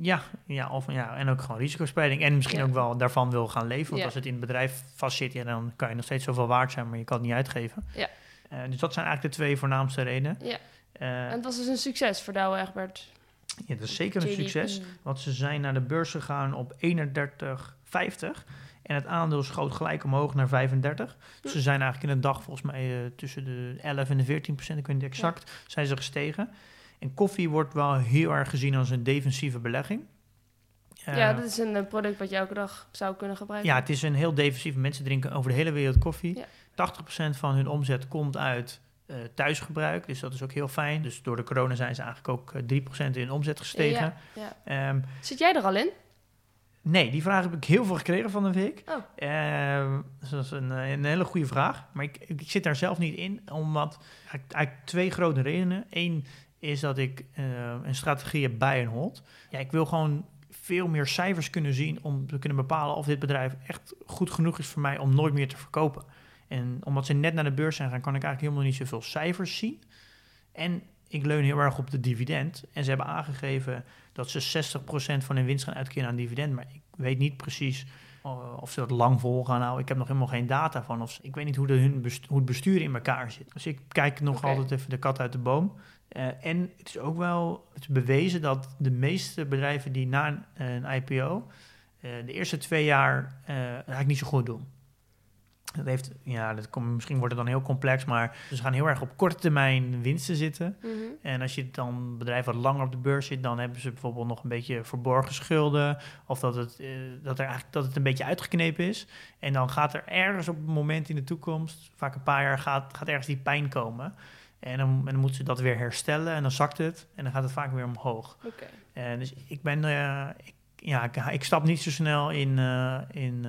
Ja, ja, of, ja, en ook gewoon risicospreiding. En misschien Ja. ook wel daarvan wil gaan leven. Want Ja. als het in het bedrijf vastzit, ja, dan kan je nog steeds zoveel waard zijn, maar je kan het niet uitgeven. Ja. Eh, dus dat zijn eigenlijk de twee voornaamste redenen. Ja. Eh, En het was dus een succes voor Douwe Egbert. ja, dat is zeker een succes. Want ze zijn naar de beurs gegaan op 31,50. En het aandeel schoot gelijk omhoog naar 35. Dus ze zijn eigenlijk in een dag volgens mij eh, tussen de 11 en de 14 procent, ik weet niet exact, zijn ze gestegen. En koffie wordt wel heel erg gezien als een defensieve belegging. Eh, ja, dat is een eh, product wat je elke dag zou kunnen gebruiken. ja, het is een heel defensief. Mensen drinken over de hele wereld koffie. Ja. 80% van hun omzet komt uit eh, thuisgebruik. Dus dat is ook heel fijn. Dus door de corona zijn ze eigenlijk ook eh, 3% in omzet gestegen. Ja, ja. Ehm, Zit jij er al in? Nee, die vraag heb ik heel veel gekregen van de week. Oh. Ehm, dus dat is een, eh, een hele goede vraag. Maar ik, ik zit daar zelf niet in, omdat eigenlijk, twee grote redenen. Eén is dat ik eh, een strategie heb bij een hold. Ja, ik wil gewoon veel meer cijfers kunnen zien om te kunnen bepalen of dit bedrijf echt goed genoeg is voor mij om nooit meer te verkopen. En omdat ze net naar de beurs zijn gaan, kan ik eigenlijk helemaal niet zoveel cijfers zien. En ik leun heel erg op de dividend. En ze hebben aangegeven dat ze 60% van hun winst gaan uitkeren aan dividend. Maar ik weet niet precies uh, of ze dat lang vol gaan houden. Ik heb nog helemaal geen data van. Of ik weet niet hoe, de, hun hoe het bestuur in elkaar zit. Dus ik kijk nog altijd even de kat uit de boom. Eh, en het is ook wel het is bewezen dat de meeste bedrijven die na een, een IPO eh, de eerste twee jaar eh, eigenlijk niet zo goed doen. Dat heeft, ja, dat komt, misschien wordt het dan heel complex, maar ze gaan heel erg op korte termijn winsten zitten. Mhm. En als je dan bedrijf wat langer op de beurs zit, dan hebben ze bijvoorbeeld nog een beetje verborgen schulden. Of dat het, eh, dat er eigenlijk, dat het een beetje uitgeknepen is. En dan gaat er ergens op een moment in de toekomst, vaak een paar jaar, gaat, gaat ergens die pijn komen. En dan, en dan moeten ze dat weer herstellen en dan zakt het. En dan gaat het vaak weer omhoog. Oké. En dus ik ben, eh, ik, ja, ik, ik stap niet zo snel in, eh, in,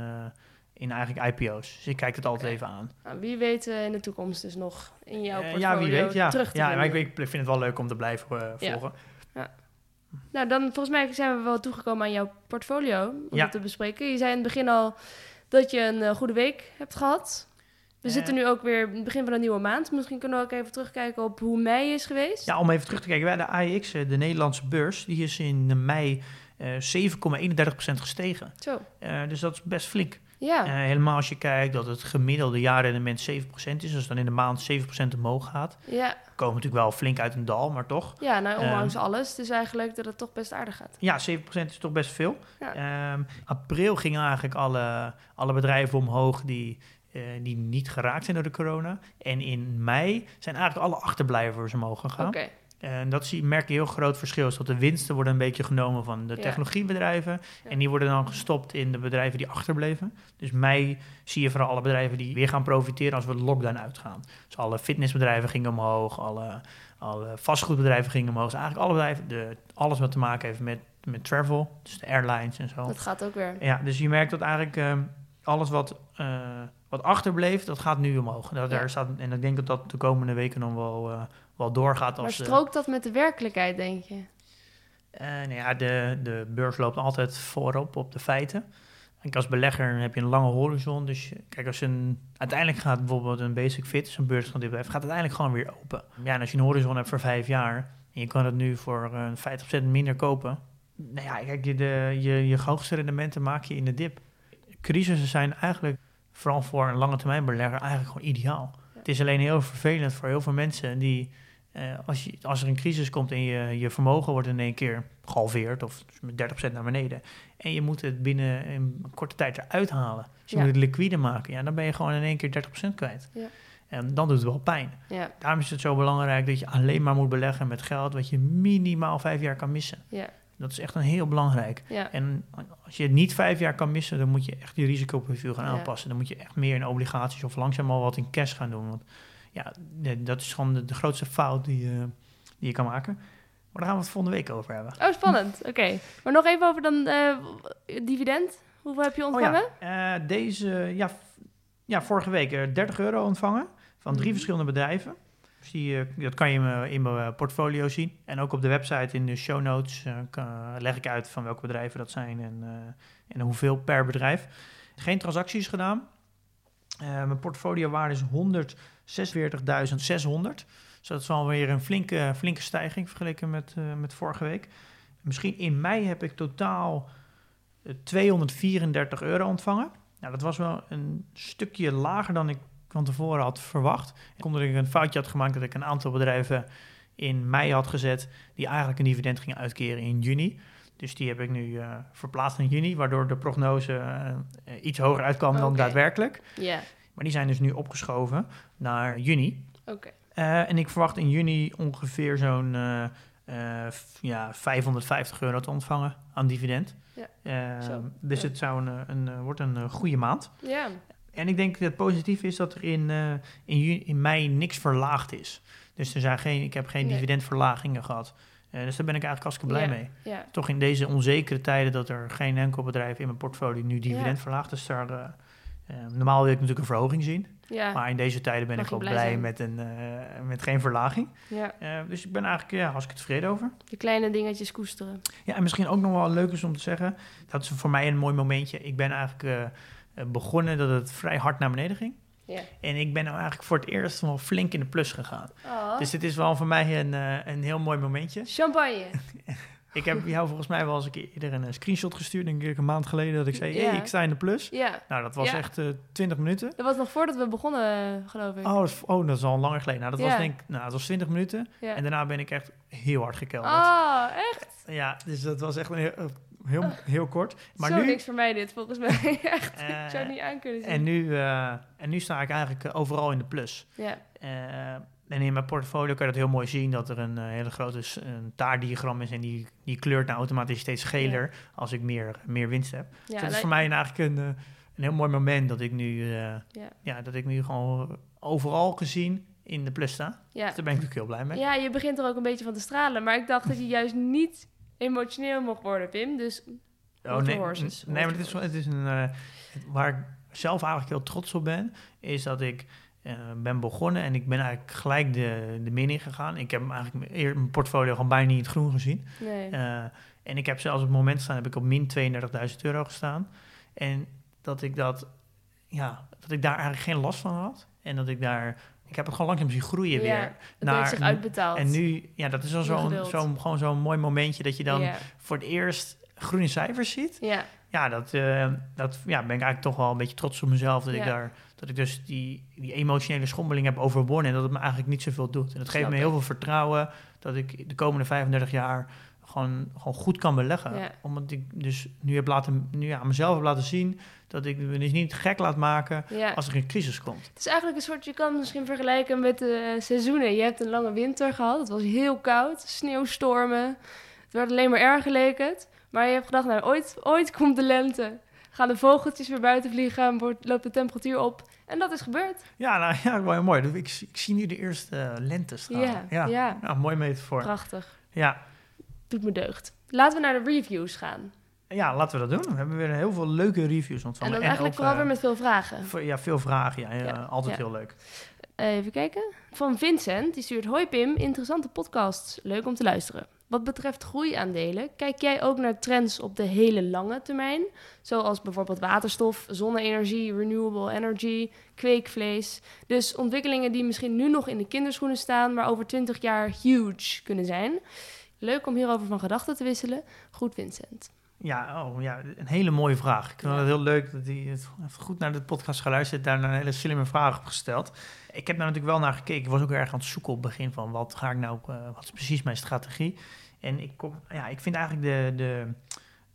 in eigenlijk IPO's. Dus ik kijk het altijd even aan. Nou, wie weet eh, in de toekomst dus nog in jouw Eh, portfolio ja, wie weet. Ja, terug te ja maar ik, vind het wel leuk om te blijven eh, Ja. volgen. Nou, dan volgens mij zijn we wel toegekomen aan jouw portfolio om Ja. dat te bespreken. Je zei in het begin al dat je een eh, goede week hebt gehad. We Eh. zitten nu ook weer in het begin van een nieuwe maand. Misschien kunnen we ook even terugkijken op hoe mei is geweest. Ja, om even terug te kijken. Bij de AEX, eh, de Nederlandse beurs, die is in mei eh 7,31% gestegen. Zo. Eh, dus dat is best flink. Ja. Eh, helemaal als je kijkt dat het gemiddelde jaarrendement 7% is. Dus dan in de maand 7% omhoog gaat. ja. We komen natuurlijk wel flink uit een dal, maar toch. Ja, nou, ondanks Ehm. alles. Het is eigenlijk dat het toch best aardig gaat. Ja, 7% is toch best veel. Ja. Ehm, april gingen eigenlijk alle, alle bedrijven omhoog die, eh, die niet geraakt zijn door de corona. En in mei zijn eigenlijk alle achterblijvers omhoog gegaan. Oké. En dat zie, merk je heel groot verschil. Is dat de winsten worden een beetje genomen van de technologiebedrijven. Ja. En die worden dan gestopt in de bedrijven die achterbleven. Dus mei zie je vooral alle bedrijven die weer gaan profiteren als we de lockdown uitgaan. Dus alle fitnessbedrijven gingen omhoog, alle, alle vastgoedbedrijven gingen omhoog. Dus eigenlijk alle bedrijven, de, alles wat te maken heeft met, met travel, dus de airlines en zo. Dat gaat ook weer. Ja, dus je merkt dat eigenlijk ehm, alles wat, eh, wat achterbleef, dat gaat nu omhoog. Dat, Ja. daar staat, en ik denk dat dat de komende weken nog wel, eh, wel doorgaat. Maar Als, eh, strookt dat met de werkelijkheid, denk je? nou ja, de, de beurs loopt altijd voorop op de feiten. En als belegger heb je een lange horizon. Dus kijk, als een, uiteindelijk gaat bijvoorbeeld een basic fit, zo'n beursgenoteerd bedrijf, gaat uiteindelijk gewoon weer open. Ja, en als je een horizon hebt voor vijf jaar en je kan het nu voor eh 50% minder kopen. Nou ja, kijk, je, de, je, je hoogste rendementen maak je in de dip. Crisissen zijn eigenlijk, vooral voor een lange termijn belegger, eigenlijk gewoon ideaal. Het is alleen heel vervelend voor heel veel mensen die eh, als, je, als er een crisis komt en je, je vermogen wordt in één keer gehalveerd of met 30% naar beneden. En je moet het binnen een korte tijd eruit halen. Dus je Ja. moet het liquide maken. Ja, dan ben je gewoon in één keer 30% kwijt. Ja. En dan doet het wel pijn. Ja, Daarom is het zo belangrijk dat je alleen maar moet beleggen met geld wat je minimaal vijf jaar kan missen. ja, Dat is echt een heel belangrijk. ja. En als je het niet vijf jaar kan missen, dan moet je echt je risicoprofiel gaan aanpassen. Dan moet je echt meer in obligaties of langzaam al wat in cash gaan doen. Want ja, dat is gewoon de, de grootste fout die, eh, die je kan maken. Maar daar gaan we het volgende week over hebben. Oh, spannend. Oké. Maar nog even over dan eh, dividend. Hoeveel heb je ontvangen? Oh ja, eh, deze, ja, ja, vorige week eh, 30 euro ontvangen van drie Mhm. verschillende bedrijven. Dus die, dat kan je in mijn- portfolio zien. En ook op de website in de show notes leg ik uit van welke bedrijven dat zijn en, en hoeveel per bedrijf. Geen transacties gedaan. Mijn portfoliowaarde is 146.600. Dus dat is wel weer een flinke, flinke stijging vergeleken met, eh, met vorige week. Misschien in mei heb ik totaal eh, 234 euro ontvangen. Nou, dat was wel een stukje lager dan ik van tevoren had verwacht. Omdat ik een foutje had gemaakt dat ik een aantal bedrijven in mei had gezet... die eigenlijk een dividend gingen uitkeren in juni. Dus die heb ik nu eh, verplaatst in juni... waardoor de prognose eh, eh, iets hoger uitkwam dan daadwerkelijk. Ja. Maar die zijn dus nu opgeschoven naar juni. Oké. Eh, en ik verwacht in juni ongeveer zo'n eh, eh, ja, 550 euro te ontvangen aan dividend. Ja, Eh, zo. dus Ja. het zou een, een, wordt een goede maand. Ja. En ik denk dat het positief is dat er in, in, ju- in mei niks verlaagd is. Dus er zijn geen, ik heb geen Nee. dividendverlagingen gehad. Eh, dus daar ben ik eigenlijk hartstikke blij mee. Toch in deze onzekere tijden dat er geen enkel bedrijf in mijn portfolio nu dividend Ja. verlaagt. Dus daar, normaal wil ik natuurlijk een verhoging zien. Ja. Maar in deze tijden ben Mag ik wel blij met, een, eh, met geen verlaging. ja. Eh, dus ik ben eigenlijk ja, hartstikke tevreden over. De kleine dingetjes koesteren. Ja, en misschien ook nog wel leuk is om te zeggen, dat is voor mij een mooi momentje. Ik ben eigenlijk eh, eh, begonnen dat het vrij hard naar beneden ging. Ja. En ik ben nou eigenlijk voor het eerst wel flink in de plus gegaan. Oh. Dus dit is wel voor mij een, een heel mooi momentje. Champagne. Ik heb jou volgens mij wel eens een keer eerder een eh, screenshot gestuurd, denk ik een maand geleden, dat ik zei, Ja. hey, ik sta in de plus. Ja. Nou, dat was Ja. echt eh 20 minuten. Dat was nog voordat we begonnen, eh, geloof ik. Oh, dat is, oh, dat is al langer geleden. Nou, dat was denk ik, nou, dat was 20 minuten. En daarna ben ik echt heel hard gekelderd. Oh, echt? Ja, dus dat was echt een heel, heel, heel kort. Maar Zo nu, niks voor mij dit, volgens mij. echt. eh, ik zou het niet aan kunnen zien. en, nu, eh, en nu sta ik eigenlijk eh, overal in de plus. Ja. En in mijn portfolio kan je dat heel mooi zien dat er een eh, hele grote een taartdiagram is en die, die kleurt nou automatisch steeds geler als ik meer, meer winst heb. Ja, dus dat is voor mij eigenlijk een, eh, een heel mooi moment dat ik nu, eh, Ja. ja. dat ik nu gewoon overal gezien in de plus sta. ja. Dus daar ben ik natuurlijk heel blij mee. ja, je begint er ook een beetje van te stralen. Maar ik dacht dat je juist niet emotioneel mocht worden, Pim. Dus Oh, nee, horses, nee, maar het is, het is een. waar ik zelf eigenlijk heel trots op ben, is dat ik eh, ben begonnen en ik ben eigenlijk gelijk de, de min in gegaan. Ik heb eigenlijk eer- mijn portfolio gewoon bijna niet in het groen gezien. nee. Eh, en ik heb zelfs op het moment staan, heb ik op min 32.000 euro gestaan. En dat ik dat, ja, dat ik daar eigenlijk geen last van had. En dat ik daar, ik heb het gewoon langzaam zien groeien ja, weer. heeft zich uitbetaald. En nu, ja, dat is Je zo'n, zo'n, gewoon zo'n mooi momentje dat je dan Ja, voor het eerst groene cijfers ziet. ja, Ja, dat, eh, dat ja, ben ik eigenlijk toch wel een beetje trots op mezelf. Dat, ik, Ja. daar, dat ik dus die, die emotionele schommeling heb overwonnen. En dat het me eigenlijk niet zoveel doet. En dat geeft Snap me ik. heel veel vertrouwen dat ik de komende 35 jaar gewoon, gewoon goed kan beleggen. Ja. Omdat ik dus nu heb laten, nu aan mezelf heb laten zien dat ik me dus niet gek laat maken ja. als er een crisis komt. Het is eigenlijk een soort, je kan het misschien vergelijken met de eh, seizoenen. Je hebt een lange winter gehad, het was heel koud, sneeuwstormen. Het werd alleen maar erger leek het. Maar je hebt gedacht, nou ooit, ooit komt de lente. Gaan de vogeltjes weer buiten vliegen, wordt- loopt de temperatuur op. En dat is gebeurd. Ja, nou ja, wel mooi. Ik, ik zie nu de eerste lente staan. Ja, ja, ja. Mooi metafoor. prachtig. Ja. Doet me deugd. Laten we naar de reviews gaan. ja, laten we dat doen. We hebben weer heel veel leuke reviews En ontvangen. dan eigenlijk ook, vooral eh, weer met veel vragen. Ja, veel vragen. Ja, ja, Ja, altijd ja. heel leuk. Even kijken. Van Vincent, die stuurt... Hoi Pim, interessante podcasts. Leuk om te luisteren. Wat betreft groeiaandelen, kijk jij ook naar trends op de hele lange termijn? Zoals bijvoorbeeld waterstof, zonne-energie, renewable energy, kweekvlees. Dus ontwikkelingen die misschien nu nog in de kinderschoenen staan, maar over 20 jaar huge kunnen zijn. Leuk om hierover van gedachten te wisselen. Goed, Vincent. Ja, oh, ja, een hele mooie vraag. Ik vind het heel leuk dat hij goed naar de podcast geluisterd, daar een hele slimme vraag op gesteld. Ik heb daar natuurlijk wel naar gekeken. Ik was ook erg aan het zoeken op het begin van wat ga ik nou, eh, wat is precies mijn strategie? En ik, kom, ja, ik vind eigenlijk de, de,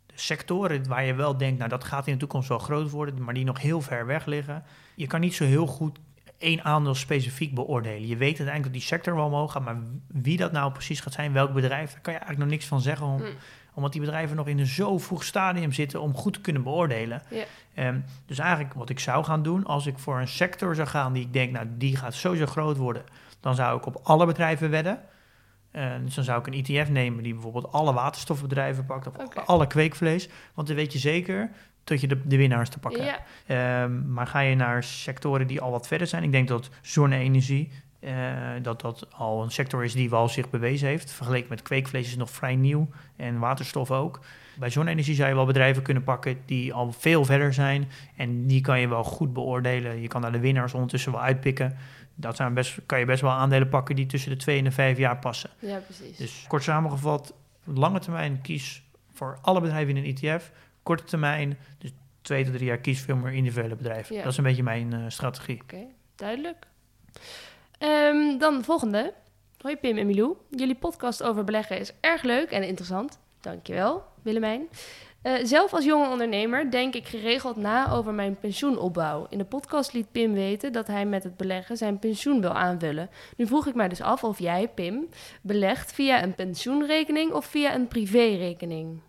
de sectoren waar je wel denkt, nou dat gaat in de toekomst wel groot worden, maar die nog heel ver weg liggen. Je kan niet zo heel goed één aandeel specifiek beoordelen. Je weet uiteindelijk dat die sector wel omhoog gaat, maar wie dat nou precies gaat zijn, welk bedrijf, daar kan je eigenlijk nog niks van zeggen om, Mm. Omdat die bedrijven nog in een zo vroeg stadium zitten om goed te kunnen beoordelen. Ehm, dus eigenlijk wat ik zou gaan doen, als ik voor een sector zou gaan die ik denk, nou die gaat sowieso groot worden, dan zou ik op alle bedrijven wedden. Eh, dus dan zou ik een ETF nemen die bijvoorbeeld alle waterstofbedrijven pakt, of alle kweekvlees. Want dan weet je zeker dat je de, de winnaars te pakken hebt. Ehm, maar ga je naar sectoren die al wat verder zijn, ik denk dat zonne-energie, eh, dat dat al een sector is die wel zich bewezen heeft. Vergeleken met kweekvlees is het nog vrij nieuw en waterstof ook. Bij zonne-energie zou je wel bedrijven kunnen pakken die al veel verder zijn en die kan je wel goed beoordelen. Je kan daar de winnaars ondertussen wel uitpikken. Dat zijn best, kan je best wel aandelen pakken die tussen de twee en de vijf jaar passen. ja, precies. Dus kort samengevat, lange termijn kies voor alle bedrijven in een ETF. Korte termijn, dus twee tot drie jaar kies veel meer individuele bedrijven. Ja. Dat is een beetje mijn eh, strategie. Oké, duidelijk. Ehm, dan de volgende. Hoi Pim en Milou. Jullie podcast over beleggen is erg leuk en interessant. Dankjewel, Willemijn. Eh, zelf als jonge ondernemer denk ik geregeld na over mijn pensioenopbouw. In de podcast liet Pim weten dat hij met het beleggen zijn pensioen wil aanvullen. Nu vroeg ik mij dus af of jij, Pim, belegt via een pensioenrekening of via een privérekening.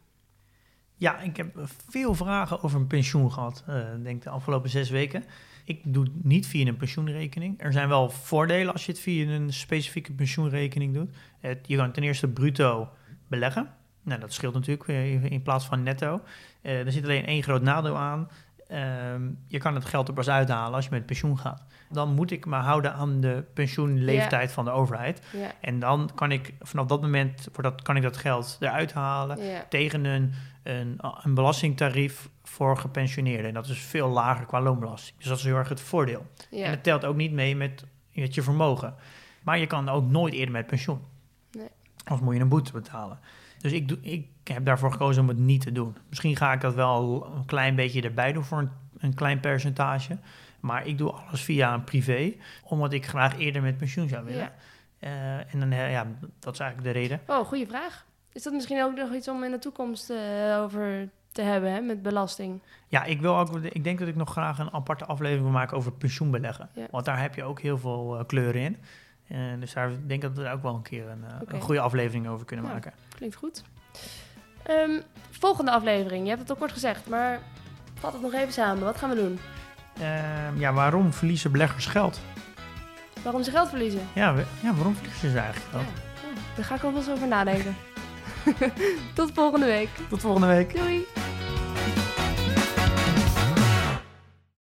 Ja, ik heb veel vragen over een pensioen gehad, eh, denk de afgelopen zes weken. Ik doe het niet via een pensioenrekening. Er zijn wel voordelen als je het via een specifieke pensioenrekening doet. Het, je kan ten eerste bruto beleggen. Nou, dat scheelt natuurlijk in plaats van netto. Eh, er zit alleen één groot nadeel aan. Ehm, je kan het geld er pas uithalen als je met pensioen gaat. Dan moet ik me houden aan de pensioenleeftijd van de overheid. En dan kan ik vanaf dat moment voor dat, kan ik dat geld eruit halen tegen een, een, een belastingtarief voor gepensioneerden. En dat is veel lager qua loonbelasting. Dus dat is heel erg het voordeel. En het telt ook niet mee met, met je vermogen. Maar je kan ook nooit eerder met pensioen. Nee. Of moet je een boete betalen. Dus ik, doe, ik heb daarvoor gekozen om het niet te doen. Misschien ga ik dat wel een klein beetje erbij doen voor een, een klein percentage. Maar ik doe alles via een privé, omdat ik graag eerder met pensioen zou willen. Ja. Eh, en dan, eh, ja, dat is eigenlijk de reden. Oh, goede vraag. Is dat misschien ook nog iets om in de toekomst eh, over te hebben, hè, met belasting? Ja, ik, wil ook, ik denk dat ik nog graag een aparte aflevering wil maken over pensioenbeleggen. Ja. Want daar heb je ook heel veel eh, kleuren in. En dus daar denk ik dat we daar ook wel een keer een, eh, een goede aflevering over kunnen maken. Klinkt goed. Ehm, volgende aflevering. Je hebt het al kort gezegd, maar vat het nog even samen. Wat gaan we doen? Ehm, ja, waarom verliezen beleggers geld? Waarom ze geld verliezen? Ja, we- ja waarom verliezen ze eigenlijk geld? Ja, daar ga ik al wel eens over nadenken. Tot volgende week. Tot volgende week. Doei!